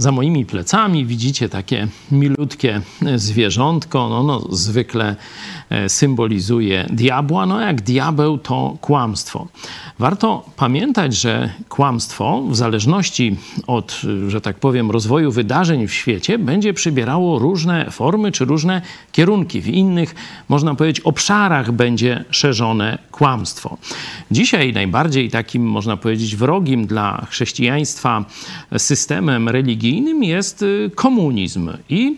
Za moimi plecami widzicie takie milutkie zwierzątko. No, no, zwykle e, symbolizuje diabła. No, jak diabeł to kłamstwo. Warto pamiętać, że kłamstwo, w zależności od, że tak powiem, rozwoju wydarzeń w świecie, będzie przybierało różne formy czy różne kierunki. W innych, można powiedzieć, obszarach będzie szerzone kłamstwo. Dzisiaj najbardziej takim, można powiedzieć, wrogim dla chrześcijaństwa systemem religijnym jest y, komunizm. I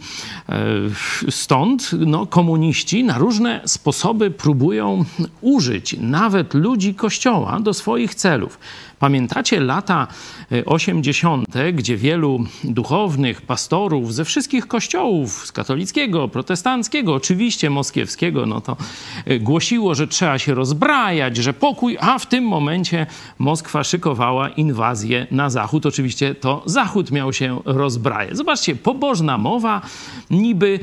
y, stąd no, komuniści na różne sposoby próbują użyć nawet ludzi Kościoła do swoich celów. Pamiętacie lata 80., gdzie wielu duchownych, pastorów ze wszystkich kościołów, z katolickiego, protestanckiego, oczywiście moskiewskiego, no to głosiło, że trzeba się rozbrajać, że pokój, a w tym momencie Moskwa szykowała inwazję na Zachód. Oczywiście to Zachód miał się rozbrajać. Zobaczcie, pobożna mowa niby,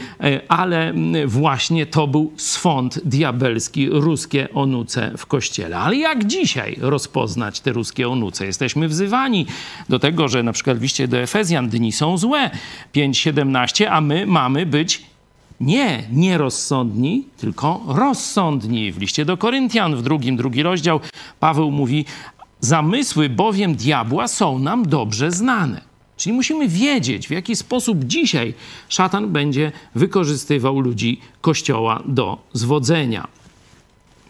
ale właśnie to był swąd diabelski, ruskie onuce w kościele. Ale jak dzisiaj rozpoznać te ruskie onuce? Jesteśmy wzywani do tego, że na przykład w liście do Efezjan dni są złe, 5.17, a my mamy być nie nierozsądni, tylko rozsądni. W liście do Koryntian, w drugim, drugi rozdział, Paweł mówi, zamysły bowiem diabła są nam dobrze znane. Czyli musimy wiedzieć, w jaki sposób dzisiaj szatan będzie wykorzystywał ludzi Kościoła do zwodzenia.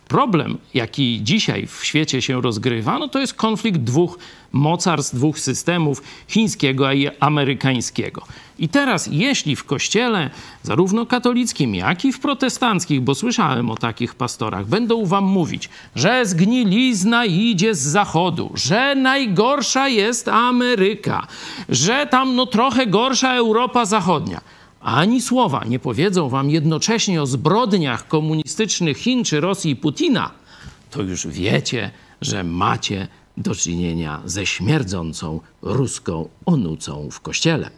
Problem, jaki dzisiaj w świecie się rozgrywa, no to jest konflikt dwóch mocarstw, dwóch systemów, chińskiego i amerykańskiego. I teraz, jeśli w kościele, zarówno katolickim, jak i w protestanckich, bo słyszałem o takich pastorach, będą wam mówić, że zgnilizna idzie z zachodu, że najgorsza jest Ameryka, że tam no trochę gorsza Europa Zachodnia ani słowa nie powiedzą wam jednocześnie o zbrodniach komunistycznych Chin czy Rosji Putina, to już wiecie, że macie do czynienia ze śmierdzącą ruską onucą w kościele.